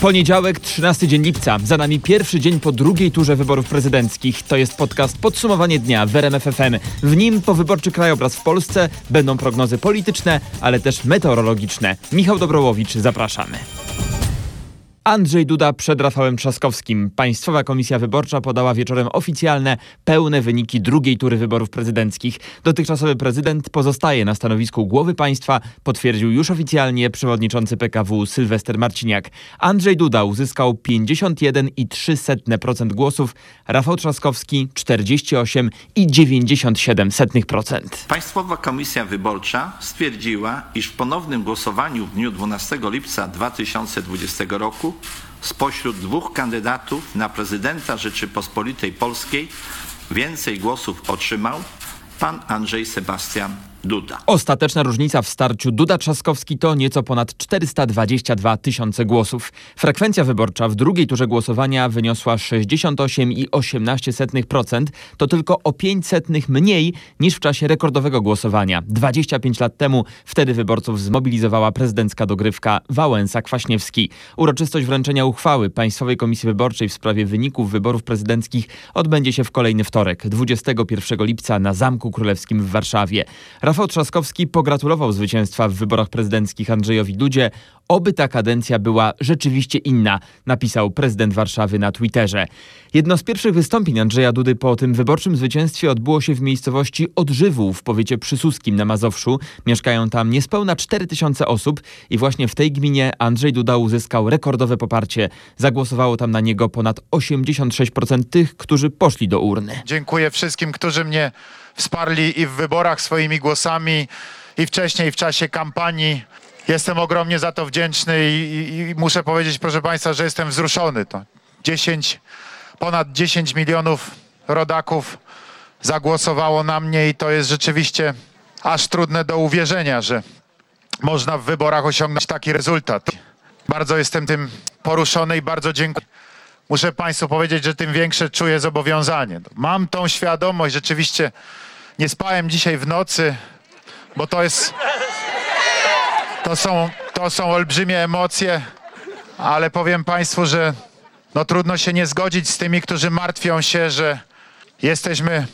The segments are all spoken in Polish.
Poniedziałek, 13 dzień lipca. Za nami pierwszy dzień po drugiej turze wyborów prezydenckich. To jest podcast Podsumowanie dnia w RMF FM. W nim powyborczy krajobraz w Polsce będą prognozy polityczne, ale też meteorologiczne. Michał Dobrołowicz, zapraszamy. Andrzej Duda przed Rafałem Trzaskowskim. Państwowa Komisja Wyborcza podała wieczorem oficjalne, pełne wyniki drugiej tury wyborów prezydenckich. Dotychczasowy prezydent pozostaje na stanowisku głowy państwa, potwierdził już oficjalnie przewodniczący PKW Sylwester Marciniak. Andrzej Duda uzyskał 51,3% głosów, Rafał Trzaskowski 48,97%. Państwowa Komisja Wyborcza stwierdziła, iż w ponownym głosowaniu w dniu 12 lipca 2020 roku spośród dwóch kandydatów na prezydenta Rzeczypospolitej Polskiej więcej głosów otrzymał pan Andrzej Sebastian Duda. Ostateczna różnica w starciu Duda-Trzaskowski to nieco ponad 422 tysiące głosów. Frekwencja wyborcza w drugiej turze głosowania wyniosła 68,18%. To tylko o 500 mniej niż w czasie rekordowego głosowania. 25 lat temu wtedy wyborców zmobilizowała prezydencka dogrywka Wałęsa-Kwaśniewski. Uroczystość wręczenia uchwały Państwowej Komisji Wyborczej w sprawie wyników wyborów prezydenckich odbędzie się w kolejny wtorek, 21 lipca na Zamku Królewskim w Warszawie. Rafał Trzaskowski pogratulował zwycięstwa w wyborach prezydenckich Andrzejowi Dudzie. Oby ta kadencja była rzeczywiście inna, napisał prezydent Warszawy na Twitterze. Jedno z pierwszych wystąpień Andrzeja Dudy po tym wyborczym zwycięstwie odbyło się w miejscowości Odżywół w powiecie przysłuskim na Mazowszu. Mieszkają tam niespełna 4 tysiące osób i właśnie w tej gminie Andrzej Duda uzyskał rekordowe poparcie. Zagłosowało tam na niego ponad 86% tych, którzy poszli do urny. Dziękuję wszystkim, którzy mnie wsparli i w wyborach swoimi głosami, i wcześniej w czasie kampanii. Jestem ogromnie za to wdzięczny i, i, i muszę powiedzieć, proszę Państwa, że jestem wzruszony. To 10, ponad 10 milionów rodaków zagłosowało na mnie i to jest rzeczywiście aż trudne do uwierzenia, że można w wyborach osiągnąć taki rezultat. Bardzo jestem tym poruszony i bardzo dziękuję. Muszę Państwu powiedzieć, że tym większe czuję zobowiązanie. Mam tą świadomość, rzeczywiście nie spałem dzisiaj w nocy, bo to jest. To są, to są olbrzymie emocje, ale powiem Państwu, że no trudno się nie zgodzić z tymi, którzy martwią się, że jesteśmy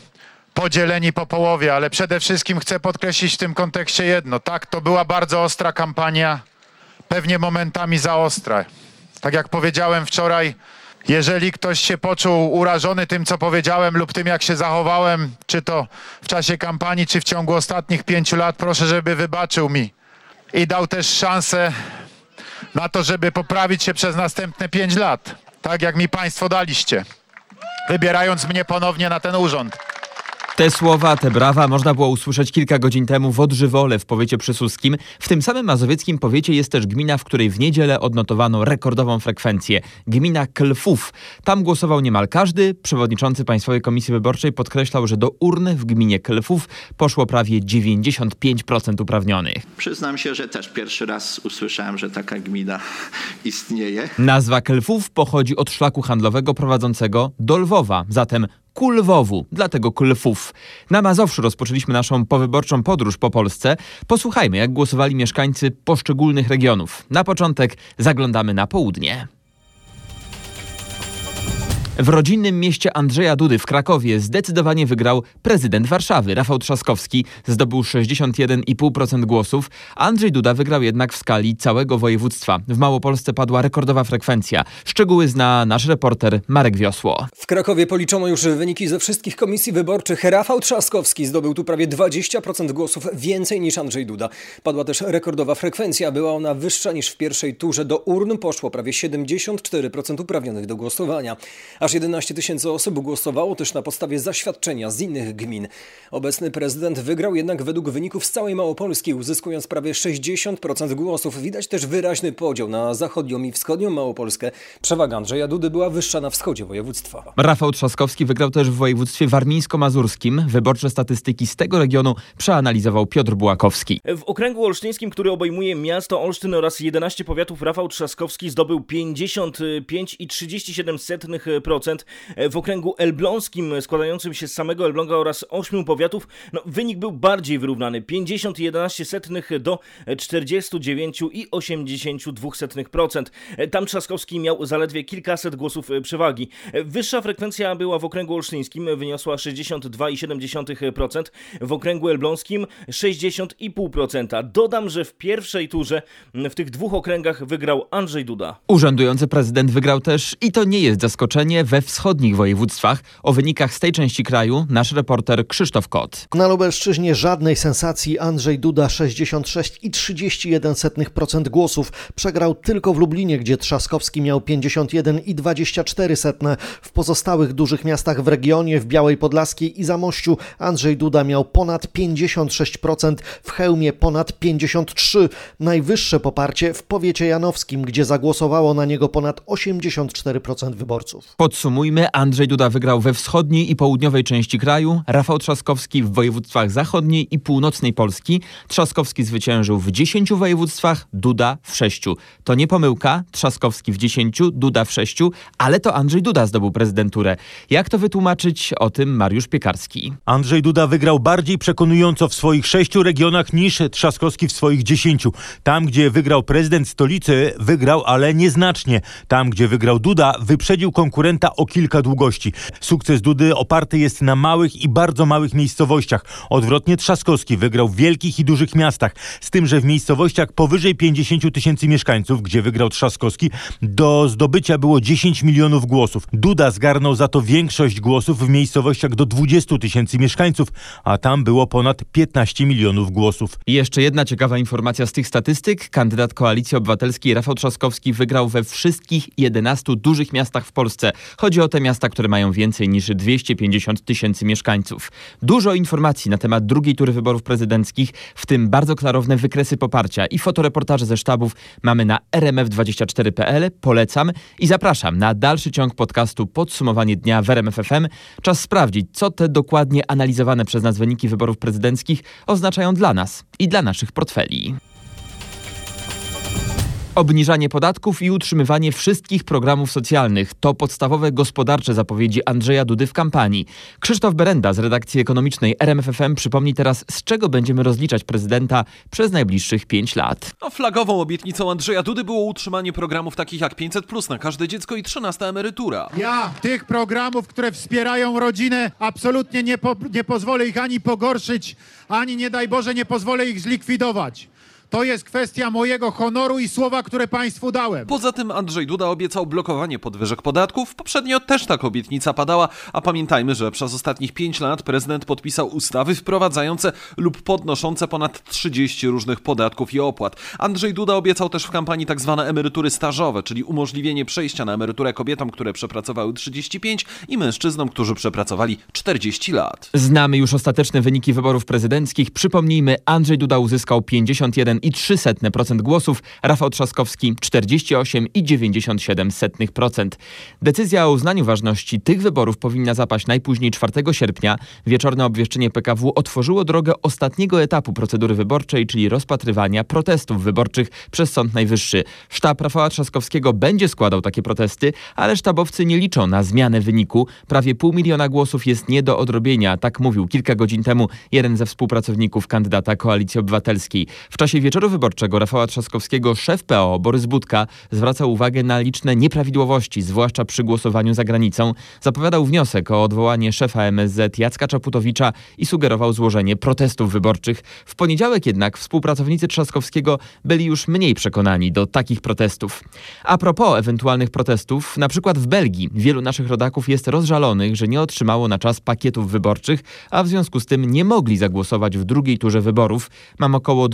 podzieleni po połowie, ale przede wszystkim chcę podkreślić w tym kontekście jedno. Tak, to była bardzo ostra kampania, pewnie momentami za ostra. Tak jak powiedziałem wczoraj, jeżeli ktoś się poczuł urażony tym, co powiedziałem lub tym, jak się zachowałem, czy to w czasie kampanii, czy w ciągu ostatnich pięciu lat, proszę, żeby wybaczył mi i dał też szansę na to, żeby poprawić się przez następne pięć lat. Tak jak mi Państwo daliście, wybierając mnie ponownie na ten urząd. Te słowa, te brawa można było usłyszeć kilka godzin temu w Odżywole w powiecie przysuskim. W tym samym mazowieckim powiecie jest też gmina, w której w niedzielę odnotowano rekordową frekwencję. Gmina Klfów. Tam głosował niemal każdy. Przewodniczący Państwowej Komisji Wyborczej podkreślał, że do urny w gminie Klfów poszło prawie 95% uprawnionych. Przyznam się, że też pierwszy raz usłyszałem, że taka gmina istnieje. Nazwa Klfów pochodzi od szlaku handlowego prowadzącego do Lwowa. Zatem ku Lwowu, dlatego Klfów. Na Mazowszu rozpoczęliśmy naszą powyborczą podróż po Polsce. Posłuchajmy, jak głosowali mieszkańcy poszczególnych regionów. Na początek zaglądamy na południe. W rodzinnym mieście Andrzeja Dudy w Krakowie zdecydowanie wygrał prezydent Warszawy Rafał Trzaskowski. Zdobył 61,5% głosów. Andrzej Duda wygrał jednak w skali całego województwa. W Małopolsce padła rekordowa frekwencja. Szczegóły zna nasz reporter Marek Wiosło. W Krakowie policzono już wyniki ze wszystkich komisji wyborczych. Rafał Trzaskowski zdobył tu prawie 20% głosów więcej niż Andrzej Duda. Padła też rekordowa frekwencja. Była ona wyższa niż w pierwszej turze. Do urn poszło prawie 74% uprawnionych do głosowania. Aż 11 tysięcy osób głosowało też na podstawie zaświadczenia z innych gmin. Obecny prezydent wygrał jednak według wyników z całej Małopolski, uzyskując prawie 60% głosów. Widać też wyraźny podział na zachodnią i wschodnią Małopolskę. Przewaga Andrzeja Dudy była wyższa na wschodzie województwa. Rafał Trzaskowski wygrał też w województwie warmińsko-mazurskim. Wyborcze statystyki z tego regionu przeanalizował Piotr Bułakowski. W okręgu olsztyńskim, który obejmuje miasto Olsztyn oraz 11 powiatów, Rafał Trzaskowski zdobył 55,37% 10%. W okręgu elbląskim, składającym się z samego Elbląga oraz 8 powiatów, no, wynik był bardziej wyrównany. 50,11 do 49,82%. Tam Trzaskowski miał zaledwie kilkaset głosów przewagi. Wyższa frekwencja była w okręgu olsztyńskim, wyniosła 62,7%, w okręgu elbląskim 60,5%. Dodam, że w pierwszej turze w tych dwóch okręgach wygrał Andrzej Duda. Urzędujący prezydent wygrał też, i to nie jest zaskoczenie, we wschodnich województwach. O wynikach z tej części kraju nasz reporter Krzysztof Kot. Na Lubelszczyźnie żadnej sensacji. Andrzej Duda 66,31% głosów. Przegrał tylko w Lublinie, gdzie Trzaskowski miał 51,24%. W pozostałych dużych miastach w regionie, w Białej Podlaskiej i Zamościu Andrzej Duda miał ponad 56%, w Chełmie ponad 53%. Najwyższe poparcie w powiecie janowskim, gdzie zagłosowało na niego ponad 84% wyborców. Podsumujmy, Andrzej Duda wygrał we wschodniej i południowej części kraju, Rafał Trzaskowski w województwach zachodniej i północnej Polski. Trzaskowski zwyciężył w 10 województwach, Duda w 6. To nie pomyłka, Trzaskowski w 10, Duda w 6, ale to Andrzej Duda zdobył prezydenturę. Jak to wytłumaczyć? O tym Mariusz Piekarski. Andrzej Duda wygrał bardziej przekonująco w swoich sześciu regionach niż Trzaskowski w swoich dziesięciu. Tam, gdzie wygrał prezydent stolicy, wygrał, ale nieznacznie. Tam, gdzie wygrał Duda, wyprzedził konkurenta o kilka długości. Sukces Dudy oparty jest na małych i bardzo małych miejscowościach. Odwrotnie Trzaskowski wygrał w wielkich i dużych miastach. Z tym, że w miejscowościach powyżej 50 tysięcy mieszkańców, gdzie wygrał Trzaskowski, do zdobycia było 10 milionów głosów. Duda zgarnął za to większość głosów w miejscowościach do 20 tysięcy mieszkańców, a tam było ponad 15 milionów głosów. I jeszcze jedna ciekawa informacja z tych statystyk. Kandydat Koalicji Obywatelskiej Rafał Trzaskowski wygrał we wszystkich 11 dużych miastach w Polsce. Chodzi o te miasta, które mają więcej niż 250 tysięcy mieszkańców. Dużo informacji na temat drugiej tury wyborów prezydenckich, w tym bardzo klarowne wykresy poparcia i fotoreportaże ze sztabów mamy na rmf24.pl. Polecam i zapraszam na dalszy ciąg podcastu Podsumowanie dnia w RMFFM. Czas sprawdzić, co te dokładnie analizowane przez nas wyniki wyborów prezydenckich oznaczają dla nas i dla naszych portfeli. Obniżanie podatków i utrzymywanie wszystkich programów socjalnych to podstawowe gospodarcze zapowiedzi Andrzeja Dudy w kampanii. Krzysztof Berenda z redakcji ekonomicznej RMFFM przypomni teraz, z czego będziemy rozliczać prezydenta przez najbliższych pięć lat. No, flagową obietnicą Andrzeja Dudy było utrzymanie programów takich jak 500 plus na każde dziecko i 13 emerytura. Ja tych programów, które wspierają rodzinę, absolutnie nie, po, nie pozwolę ich ani pogorszyć, ani nie daj Boże, nie pozwolę ich zlikwidować. To jest kwestia mojego honoru i słowa, które Państwu dałem. Poza tym Andrzej Duda obiecał blokowanie podwyżek podatków. Poprzednio też taka obietnica padała, a pamiętajmy, że przez ostatnich 5 lat prezydent podpisał ustawy wprowadzające lub podnoszące ponad 30 różnych podatków i opłat. Andrzej Duda obiecał też w kampanii tak zwane emerytury stażowe, czyli umożliwienie przejścia na emeryturę kobietom, które przepracowały 35 i mężczyznom, którzy przepracowali 40 lat. Znamy już ostateczne wyniki wyborów prezydenckich. Przypomnijmy, Andrzej Duda uzyskał 51,03% głosów, Rafał Trzaskowski 48,97%. Decyzja o uznaniu ważności tych wyborów powinna zapaść najpóźniej 4 sierpnia. Wieczorne obwieszczenie PKW otworzyło drogę ostatniego etapu procedury wyborczej, czyli rozpatrywania protestów wyborczych przez Sąd Najwyższy. Sztab Rafała Trzaskowskiego będzie składał takie protesty, ale sztabowcy nie liczą na zmianę wyniku. Prawie pół miliona głosów jest nie do odrobienia, tak mówił kilka godzin temu jeden ze współpracowników kandydata Koalicji Obywatelskiej. W czasie wieczoru wyborczego Rafała Trzaskowskiego szef PO Borys Budka zwracał uwagę na liczne nieprawidłowości, zwłaszcza przy głosowaniu za granicą. Zapowiadał wniosek o odwołanie szefa MSZ Jacka Czaputowicza i sugerował złożenie protestów wyborczych. W poniedziałek jednak współpracownicy Trzaskowskiego byli już mniej przekonani do takich protestów. A propos ewentualnych protestów, na przykład w Belgii wielu naszych rodaków jest rozżalonych, że nie otrzymało na czas pakietów wyborczych, a w związku z tym nie mogli zagłosować w drugiej turze wyborów. Mam około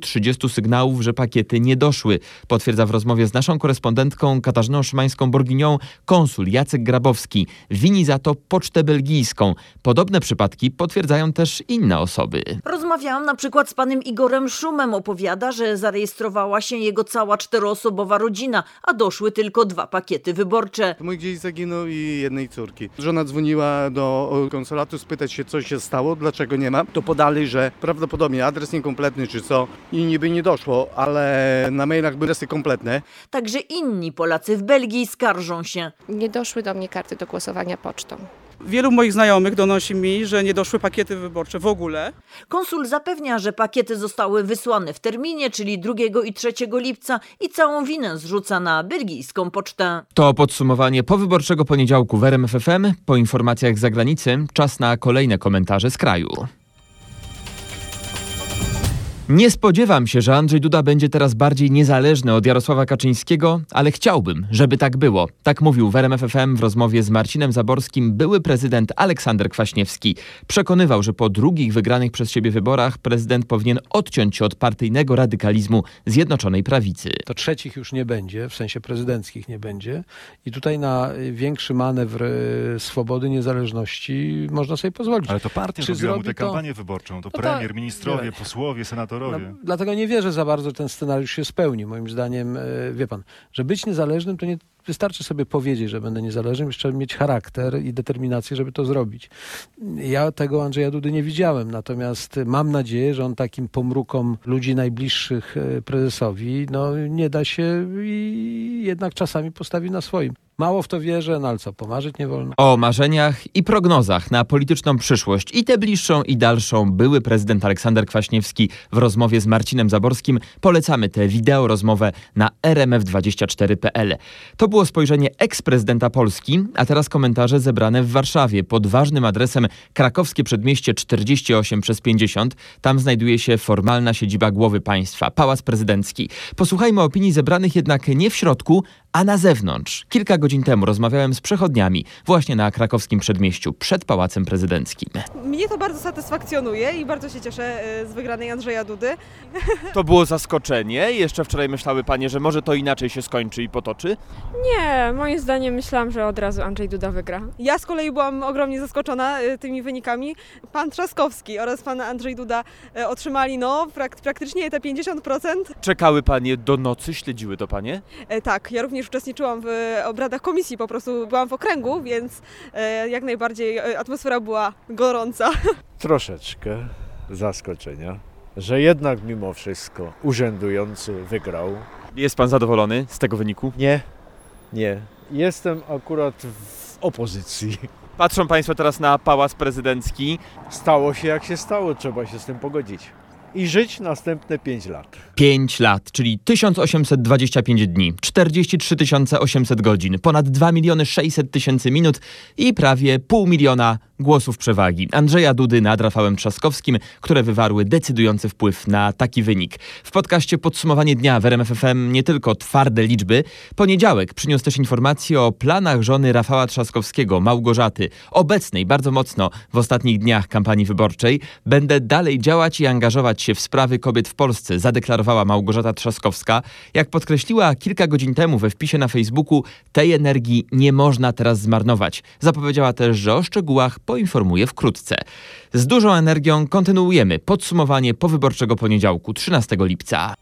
20-30 sygnałów, że pakiety nie doszły, potwierdza w rozmowie z naszą korespondentką Katarzyną Szymańską-Borginią konsul Jacek Grabowski. Wini za to pocztę belgijską. Podobne przypadki potwierdzają też inne osoby. Rozmawiałam na przykład z panem Igorem Szumem. Opowiada, że zarejestrowała się jego cała czteroosobowa rodzina, a doszły tylko dwa pakiety wyborcze. Mój gdzieś zaginął i jednej córki. Żona dzwoniła do konsulatu spytać się, co się stało, dlaczego nie ma. To podali, że prawdopodobnie adres niekompletny czy co. i niby nie doszło, ale na mailach były testy kompletne. Także inni Polacy w Belgii skarżą się. Nie doszły do mnie karty do głosowania pocztą. Wielu moich znajomych donosi mi, że nie doszły pakiety wyborcze w ogóle. Konsul zapewnia, że pakiety zostały wysłane w terminie, czyli 2 i 3 lipca i całą winę zrzuca na belgijską pocztę. To podsumowanie powyborczego poniedziałku w RMF FM. Po informacjach z zagranicy czas na kolejne komentarze z kraju. Nie spodziewam się, że Andrzej Duda będzie teraz bardziej niezależny od Jarosława Kaczyńskiego, ale chciałbym, żeby tak było. Tak mówił w RMF FM w rozmowie z Marcinem Zaborskim były prezydent Aleksander Kwaśniewski. Przekonywał, że po drugich wygranych przez siebie wyborach prezydent powinien odciąć się od partyjnego radykalizmu Zjednoczonej Prawicy. To trzecich już nie będzie, w sensie prezydenckich nie będzie i tutaj na większy manewr e, swobody, niezależności można sobie pozwolić. Ale to partia Czy zrobiła mu tę to- kampanię wyborczą, to No to- premier, ministrowie, nie. posłowie, senatorowie. No, dlatego nie wierzę za bardzo, że ten scenariusz się spełni. Moim zdaniem, e, wie pan, że być niezależnym to nie wystarczy sobie powiedzieć, że będę niezależnym, jeszcze mieć charakter i determinację, żeby to zrobić. Ja tego Andrzeja Dudy nie widziałem, natomiast mam nadzieję, że on takim pomrukom ludzi najbliższych e, prezesowi, no nie da się i jednak czasami postawi na swoim. Mało w to wierzę, no ale co, pomarzyć nie wolno. O marzeniach i prognozach na polityczną przyszłość i tę bliższą i dalszą były prezydent Aleksander Kwaśniewski w rozmowie z Marcinem Zaborskim. Polecamy tę wideo rozmowę na rmf24.pl. To było spojrzenie eks-prezydenta Polski, a teraz komentarze zebrane w Warszawie pod ważnym adresem krakowskie przedmieście 48 przez 50. Tam znajduje się formalna siedziba głowy państwa, Pałac Prezydencki. Posłuchajmy opinii zebranych jednak nie w środku, a na zewnątrz. Kilka godzin temu rozmawiałem z przechodniami właśnie na krakowskim przedmieściu przed Pałacem Prezydenckim. Mnie to bardzo satysfakcjonuje i bardzo się cieszę e, z wygranej Andrzeja Dudy. To było zaskoczenie. Jeszcze wczoraj myślały panie, że może to inaczej się skończy i potoczy. Nie, moim zdaniem myślałam, że od razu Andrzej Duda wygra. Ja z kolei byłam ogromnie zaskoczona e, tymi wynikami. Pan Trzaskowski oraz pan Andrzej Duda e, otrzymali no prak- praktycznie te 50%. Czekały panie do nocy, śledziły to panie? E, Tak, ja również uczestniczyłam w obradach komisji, po prostu byłam w okręgu, więc e, jak najbardziej e, atmosfera była gorąca. troszeczkę zaskoczenia, że jednak mimo wszystko urzędujący wygrał. Jest pan zadowolony z tego wyniku? Nie, nie. Jestem akurat w opozycji. Patrzą państwo teraz na Pałac Prezydencki. Stało się jak się stało, trzeba się z tym pogodzić. I żyć następne 5 lat. 5 lat, czyli 1825 dni, 43 800 godzin, ponad 2 miliony 600 tysięcy minut i prawie pół miliona głosów przewagi Andrzeja Dudy nad Rafałem Trzaskowskim, które wywarły decydujący wpływ na taki wynik. W podcaście Podsumowanie dnia w RMF FM nie tylko twarde liczby. Poniedziałek przyniósł też informacje o planach żony Rafała Trzaskowskiego, Małgorzaty, obecnej bardzo mocno w ostatnich dniach kampanii wyborczej. Będę dalej działać i angażować się w sprawy kobiet w Polsce, zadeklarowała Małgorzata Trzaskowska. Jak podkreśliła kilka godzin temu we wpisie na Facebooku, tej energii nie można teraz zmarnować. Zapowiedziała też, że o szczegółach poinformuje wkrótce. Z dużą energią kontynuujemy podsumowanie powyborczego poniedziałku 13 lipca.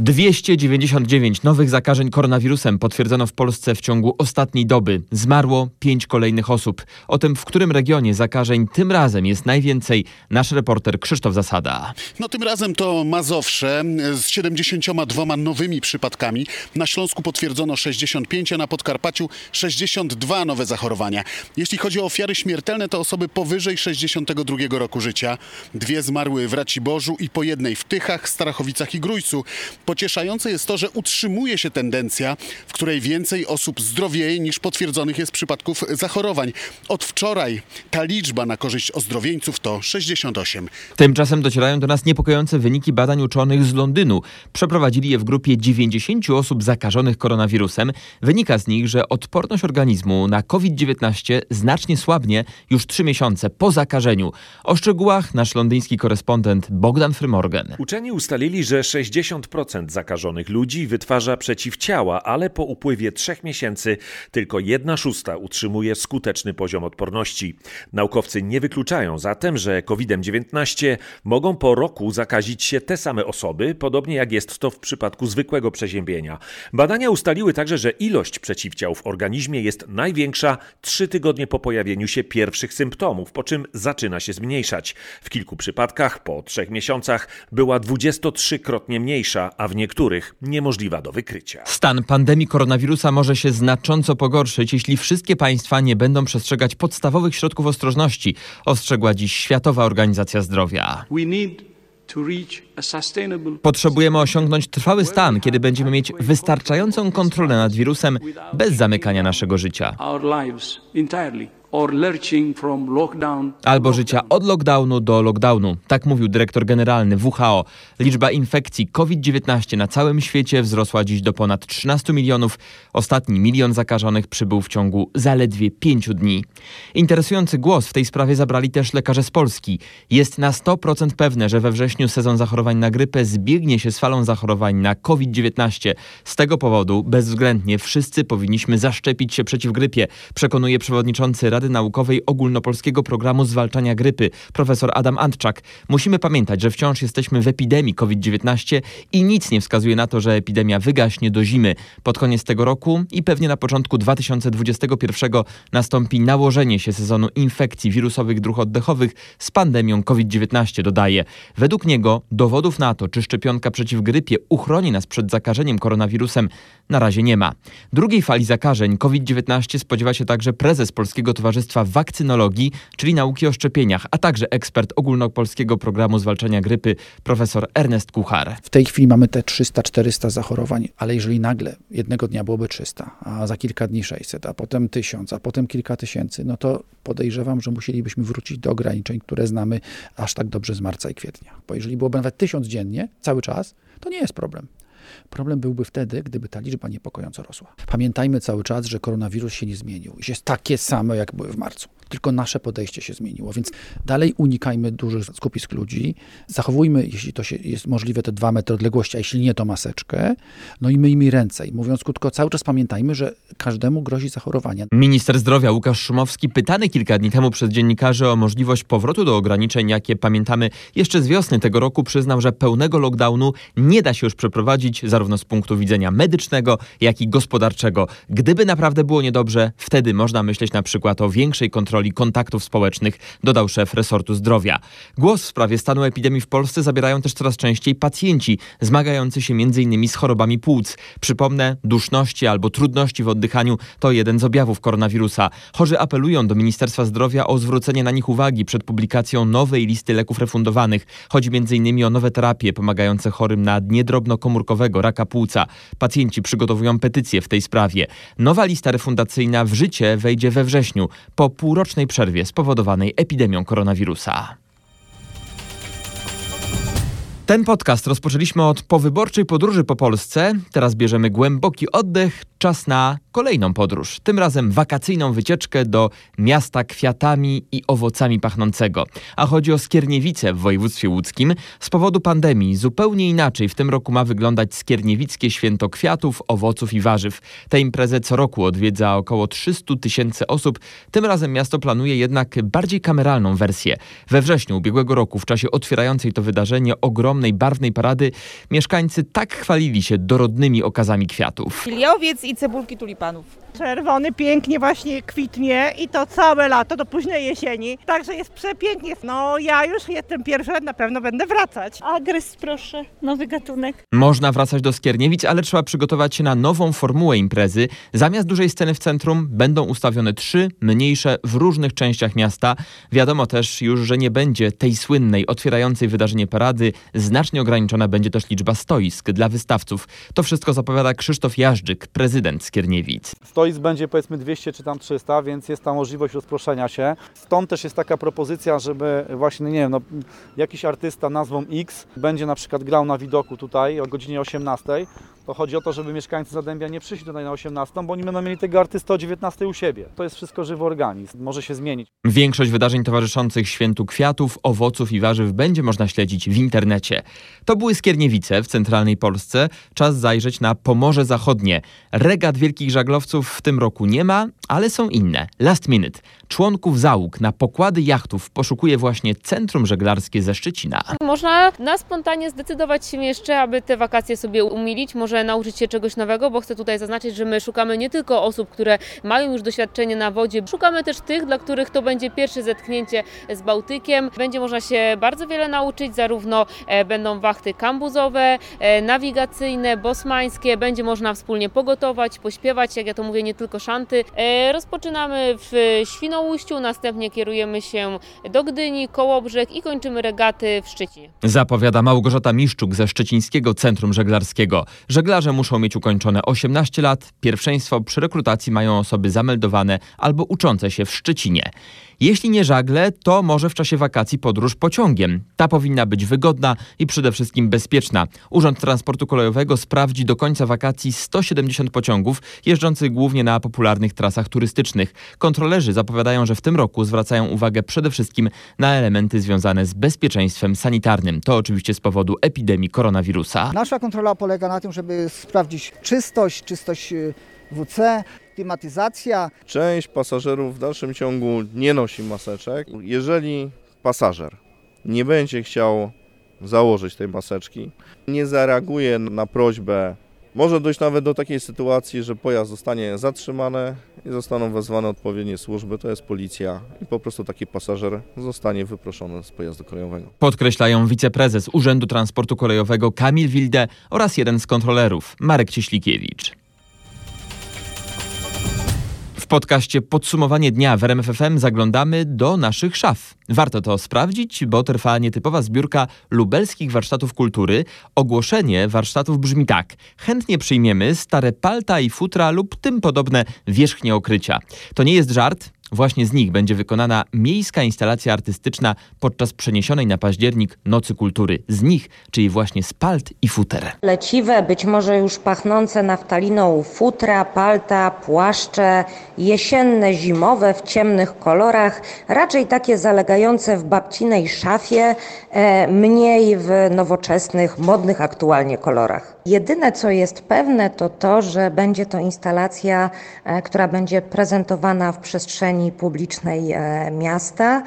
299 nowych zakażeń koronawirusem potwierdzono w Polsce w ciągu ostatniej doby. Zmarło pięć kolejnych osób. O tym, w którym regionie zakażeń tym razem jest najwięcej, nasz reporter Krzysztof Zasada. No tym razem to Mazowsze z 72 nowymi przypadkami. Na Śląsku potwierdzono 65, a na Podkarpaciu 62 nowe zachorowania. Jeśli chodzi o ofiary śmiertelne, to osoby powyżej 62 roku życia. Dwie zmarły w Raciborzu i po jednej w Tychach, Starachowicach i Grójcu. Pocieszające jest to, że utrzymuje się tendencja, w której więcej osób zdrowieje niż potwierdzonych jest przypadków zachorowań. Od wczoraj ta liczba na korzyść ozdrowieńców to 68. Tymczasem docierają do nas niepokojące wyniki badań uczonych z Londynu. Przeprowadzili je w grupie 90 osób zakażonych koronawirusem. Wynika z nich, że odporność organizmu na COVID-19 znacznie słabnie już 3 miesiące po zakażeniu. O szczegółach nasz londyński korespondent Bogdan Frymorgan. Uczeni ustalili, że 60% 40% zakażonych ludzi wytwarza przeciwciała, ale po upływie trzech miesięcy tylko jedna szósta utrzymuje skuteczny poziom odporności. Naukowcy nie wykluczają zatem, że COVID-19 mogą po roku zakazić się te same osoby, podobnie jak jest to w przypadku zwykłego przeziębienia. Badania ustaliły także, że ilość przeciwciał w organizmie jest największa trzy tygodnie po pojawieniu się pierwszych symptomów, po czym zaczyna się zmniejszać. W kilku przypadkach po trzech miesiącach była 23-krotnie mniejsza, a w niektórych niemożliwa do wykrycia. Stan pandemii koronawirusa może się znacząco pogorszyć, jeśli wszystkie państwa nie będą przestrzegać podstawowych środków ostrożności, ostrzegła dziś Światowa Organizacja Zdrowia. Potrzebujemy osiągnąć trwały stan, kiedy będziemy mieć wystarczającą kontrolę nad wirusem bez zamykania naszego życia. Albo życia od lockdownu do lockdownu. Tak mówił dyrektor generalny WHO. Liczba infekcji COVID-19 na całym świecie wzrosła dziś do ponad 13 milionów. Ostatni milion zakażonych przybył w ciągu zaledwie pięciu dni. Interesujący głos w tej sprawie zabrali też lekarze z Polski. Jest na 100% pewne, że we wrześniu sezon zachorowań na grypę zbiegnie się z falą zachorowań na COVID-19. Z tego powodu bezwzględnie wszyscy powinniśmy zaszczepić się przeciw grypie, przekonuje przewodniczący Rady Naukowej Ogólnopolskiego Programu Zwalczania Grypy, profesor Adam Antczak. Musimy pamiętać, że wciąż jesteśmy w epidemii COVID-19 i nic nie wskazuje na to, że epidemia wygaśnie do zimy. Pod koniec tego roku i pewnie na początku 2021 nastąpi nałożenie się sezonu infekcji wirusowych dróg oddechowych z pandemią COVID-19, dodaje. Według niego dowodów na to, czy szczepionka przeciw grypie uchroni nas przed zakażeniem koronawirusem, na razie nie ma. Drugiej fali zakażeń COVID-19 spodziewa się także prezes Polskiego Towarzystwa Wakcynologii, czyli nauki o szczepieniach, a także ekspert ogólnopolskiego programu zwalczania grypy, profesor Ernest Kuchar. W tej chwili mamy te 300-400 zachorowań, ale jeżeli nagle jednego dnia byłoby 300, a za kilka dni 600, a potem 1000, a potem kilka tysięcy, no to podejrzewam, że musielibyśmy wrócić do ograniczeń, które znamy aż tak dobrze z marca i kwietnia. Bo jeżeli byłoby nawet 1000 dziennie, cały czas, to nie jest problem. Problem byłby wtedy, gdyby ta liczba niepokojąco rosła. Pamiętajmy cały czas, że koronawirus się nie zmienił. Jest takie samo, jak były w marcu. Tylko nasze podejście się zmieniło, więc dalej unikajmy dużych skupisk ludzi. Zachowujmy, jeśli to się jest możliwe, te dwa metry odległości, a jeśli nie, to maseczkę. No i myjmy ręce. I mówiąc krótko, cały czas pamiętajmy, że każdemu grozi zachorowanie. Minister zdrowia Łukasz Szumowski, pytany kilka dni temu przez dziennikarzy o możliwość powrotu do ograniczeń, jakie pamiętamy jeszcze z wiosny tego roku, przyznał, że pełnego lockdownu nie da się już przeprowadzić zarówno z punktu widzenia medycznego, jak i gospodarczego. Gdyby naprawdę było niedobrze, wtedy można myśleć na przykład o większej kontroli kontaktów społecznych, dodał szef resortu zdrowia. Głos w sprawie stanu epidemii w Polsce zabierają też coraz częściej pacjenci zmagający się m.in. z chorobami płuc. Przypomnę, duszności albo trudności w oddychaniu to jeden z objawów koronawirusa. Chorzy apelują do Ministerstwa Zdrowia o zwrócenie na nich uwagi przed publikacją nowej listy leków refundowanych. Chodzi m.in. o nowe terapie pomagające chorym na dnie drobnokomórkowego raka płuca. Pacjenci przygotowują petycję w tej sprawie. Nowa lista refundacyjna w życie wejdzie we wrześniu, po półrocznej przerwie spowodowanej epidemią koronawirusa. Ten podcast rozpoczęliśmy od powyborczej podróży po Polsce. Teraz bierzemy głęboki oddech. Czas na kolejną podróż. Tym razem wakacyjną wycieczkę do miasta kwiatami i owocami pachnącego. A chodzi o Skierniewice w województwie łódzkim. Z powodu pandemii zupełnie inaczej w tym roku ma wyglądać Skierniewickie Święto Kwiatów, Owoców i Warzyw. Tę imprezę co roku odwiedza około 300 tysięcy osób. Tym razem miasto planuje jednak bardziej kameralną wersję. We wrześniu ubiegłego roku, w czasie otwierającej to wydarzenie ogromnej, barwnej parady, mieszkańcy tak chwalili się dorodnymi okazami kwiatów. Filiowiec i cebulki tulipanów. Czerwony pięknie właśnie kwitnie i to całe lato do późnej jesieni. Także jest przepięknie. No ja już jestem pierwsza, na pewno będę wracać. Agres proszę, nowy gatunek. Można wracać do Skierniewic, ale trzeba przygotować się na nową formułę imprezy. Zamiast dużej sceny w centrum będą ustawione trzy mniejsze w różnych częściach miasta. Wiadomo też już, że nie będzie tej słynnej, otwierającej wydarzenie parady. Znacznie ograniczona będzie też liczba stoisk dla wystawców. To wszystko zapowiada Krzysztof Jażdżyk, prezydent Skierniewic. Stoisk będzie powiedzmy 200 czy tam 300, więc jest ta możliwość rozproszenia się. Stąd też jest taka propozycja, żeby właśnie, nie wiem, no, jakiś artysta nazwą X będzie na przykład grał na widoku tutaj o godzinie 18 To chodzi o to, żeby mieszkańcy Zadębia nie przyszli tutaj na 18, bo oni będą mieli tego artystę o 19 u siebie. To jest wszystko żywy organizm, może się zmienić. Większość wydarzeń towarzyszących świętu kwiatów, owoców i warzyw będzie można śledzić w internecie. To były Skierniewice w centralnej Polsce. Czas zajrzeć na Pomorze Zachodnie. Regat wielkich żaglowców w tym roku nie ma, ale są inne. Last minute. Członków załóg na pokłady jachtów poszukuje właśnie Centrum Żeglarskie ze Szczecina. Można na spontanie zdecydować się jeszcze, aby te wakacje sobie umilić, może nauczyć się czegoś nowego, bo chcę tutaj zaznaczyć, że my szukamy nie tylko osób, które mają już doświadczenie na wodzie, szukamy też tych, dla których to będzie pierwsze zetknięcie z Bałtykiem. Będzie można się bardzo wiele nauczyć, zarówno e, będą wachty kambuzowe, e, nawigacyjne, bosmańskie, będzie można wspólnie pogotować, pośpiewać, jak ja to mówię, nie tylko szanty. E, Rozpoczynamy w Świnoujściu, następnie kierujemy się do Gdyni, Kołobrzeg i kończymy regaty w Szczecinie. Zapowiada Małgorzata Miszczuk ze Szczecińskiego Centrum Żeglarskiego. Żeglarze muszą mieć ukończone 18 lat. Pierwszeństwo przy rekrutacji mają osoby zameldowane albo uczące się w Szczecinie. Jeśli nie żagle, to może w czasie wakacji podróż pociągiem. Ta powinna być wygodna i przede wszystkim bezpieczna. Urząd Transportu Kolejowego sprawdzi do końca wakacji 170 pociągów jeżdżących głównie na popularnych trasach turystycznych. Kontrolerzy zapowiadają, że w tym roku zwracają uwagę przede wszystkim na elementy związane z bezpieczeństwem sanitarnym. To oczywiście z powodu epidemii koronawirusa. Nasza kontrola polega na tym, żeby sprawdzić czystość, czystość y, WC, klimatyzacja. Część pasażerów w dalszym ciągu nie nosi maseczek. Jeżeli pasażer nie będzie chciał założyć tej maseczki, nie zareaguje na prośbę, może dojść nawet do takiej sytuacji, że pojazd zostanie zatrzymany i zostaną wezwane odpowiednie służby, to jest policja i po prostu taki pasażer zostanie wyproszony z pojazdu kolejowego. Podkreślają wiceprezes Urzędu Transportu Kolejowego Kamil Wilde oraz jeden z kontrolerów Marek Cieślikiewicz. W podcaście Podsumowanie dnia w RMFFM zaglądamy do naszych szaf. Warto to sprawdzić, bo trwa nietypowa zbiórka lubelskich warsztatów kultury. Ogłoszenie warsztatów brzmi tak. Chętnie przyjmiemy stare palta i futra lub tym podobne wierzchnie okrycia. To nie jest żart. Właśnie z nich będzie wykonana miejska instalacja artystyczna podczas przeniesionej na październik Nocy Kultury. Z nich, czyli właśnie z palt i futer. Leciwe, być może już pachnące naftaliną futra, palta, płaszcze, jesienne, zimowe w ciemnych kolorach, raczej takie zalegające w babcinej szafie, e, mniej w nowoczesnych, modnych aktualnie kolorach. Jedyne co jest pewne to to, że będzie to instalacja, e, która będzie prezentowana w przestrzeni publicznej e, miasta.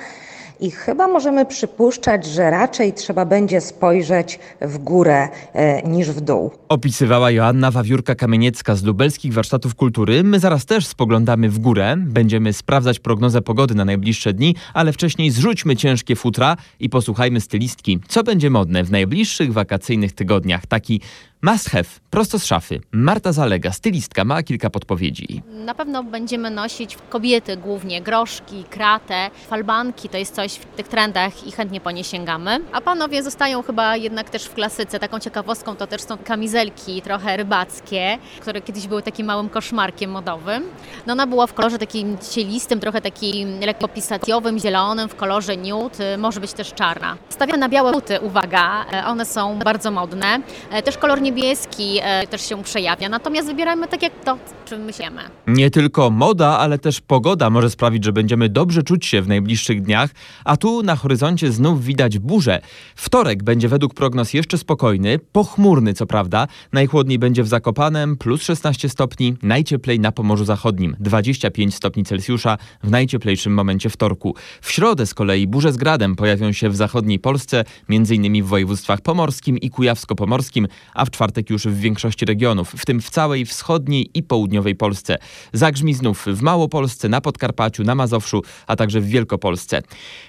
I chyba możemy przypuszczać, że raczej trzeba będzie spojrzeć w górę e, niż w dół. Opisywała Joanna Wawiórka-Kamieniecka z Lubelskich Warsztatów Kultury. My zaraz też spoglądamy w górę. Będziemy sprawdzać prognozę pogody na najbliższe dni, ale wcześniej zrzućmy ciężkie futra i posłuchajmy stylistki. Co będzie modne w najbliższych wakacyjnych tygodniach? Taki must have, prosto z szafy. Marta Zalega, stylistka, ma kilka podpowiedzi. Na pewno będziemy nosić kobiety głównie groszki, kratę, falbanki, to jest coś w tych trendach i chętnie po nie sięgamy. A panowie zostają chyba jednak też w klasyce. Taką ciekawostką to też są kamizelki trochę rybackie, które kiedyś były takim małym koszmarkiem modowym. No ona była w kolorze takim cielistym, trochę takim lekko pisatiowym, zielonym, w kolorze nude, może być też czarna. Stawiam na białe buty, uwaga, e, one są bardzo modne. E, Też kolor niebieski e, też się przejawia, natomiast wybierajmy tak jak to, czym myślimy. Nie tylko moda, ale też pogoda może sprawić, że będziemy dobrze czuć się w najbliższych dniach, a tu na horyzoncie znów widać burzę. Wtorek będzie według prognoz jeszcze spokojny, pochmurny co prawda. Najchłodniej będzie w Zakopanem, plus 16 stopni, najcieplej na Pomorzu Zachodnim, 25 stopni Celsjusza w najcieplejszym momencie wtorku. W środę z kolei burze z gradem pojawią się w zachodniej Polsce, m.in. w województwach pomorskim i kujawsko-pomorskim, a w czwartek już w większości regionów, w tym w całej wschodniej i południowej Polsce. Zagrzmi znów w Małopolsce, na Podkarpaciu, na Mazowszu, a także w Wielkopolsce.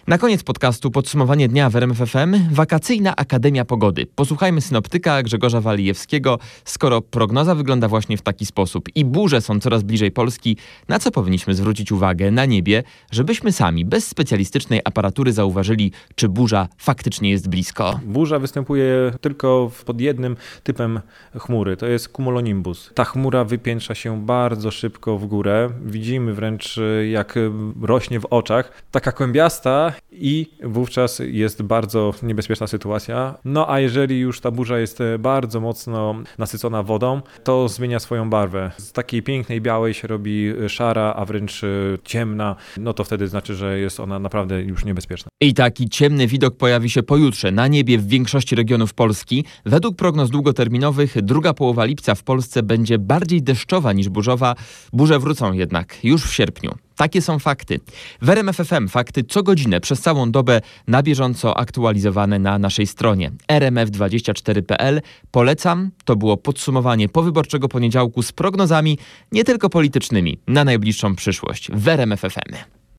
Na koniec podcastu podsumowanie dnia w RMFFM Wakacyjna Akademia Pogody. Posłuchajmy synoptyka Grzegorza Walijewskiego. Skoro prognoza wygląda właśnie w taki sposób i burze są coraz bliżej Polski, na co powinniśmy zwrócić uwagę na niebie, żebyśmy sami, bez specjalistycznej aparatury zauważyli, czy burza faktycznie jest blisko? Burza występuje tylko pod jednym typem chmury, to jest cumulonimbus. Ta chmura wypiętrza się bardzo szybko w górę, widzimy wręcz jak rośnie w oczach. Taka kłębiasta i wówczas jest bardzo niebezpieczna sytuacja. No a jeżeli już ta burza jest bardzo mocno nasycona wodą, to zmienia swoją barwę. Z takiej pięknej białej się robi szara, a wręcz ciemna, no to wtedy znaczy, że jest ona naprawdę już niebezpieczna. I taki ciemny widok pojawi się pojutrze na niebie w większości regionów Polski. Według prognoz długoterminowych druga połowa lipca w Polsce będzie bardziej deszczowa niż burzowa. Burze wrócą jednak już w sierpniu. Takie są fakty. W RMF FM fakty co godzinę przez całą dobę na bieżąco aktualizowane na naszej stronie rmf24.pl. Polecam, to było podsumowanie powyborczego poniedziałku z prognozami nie tylko politycznymi na najbliższą przyszłość w RMF FM.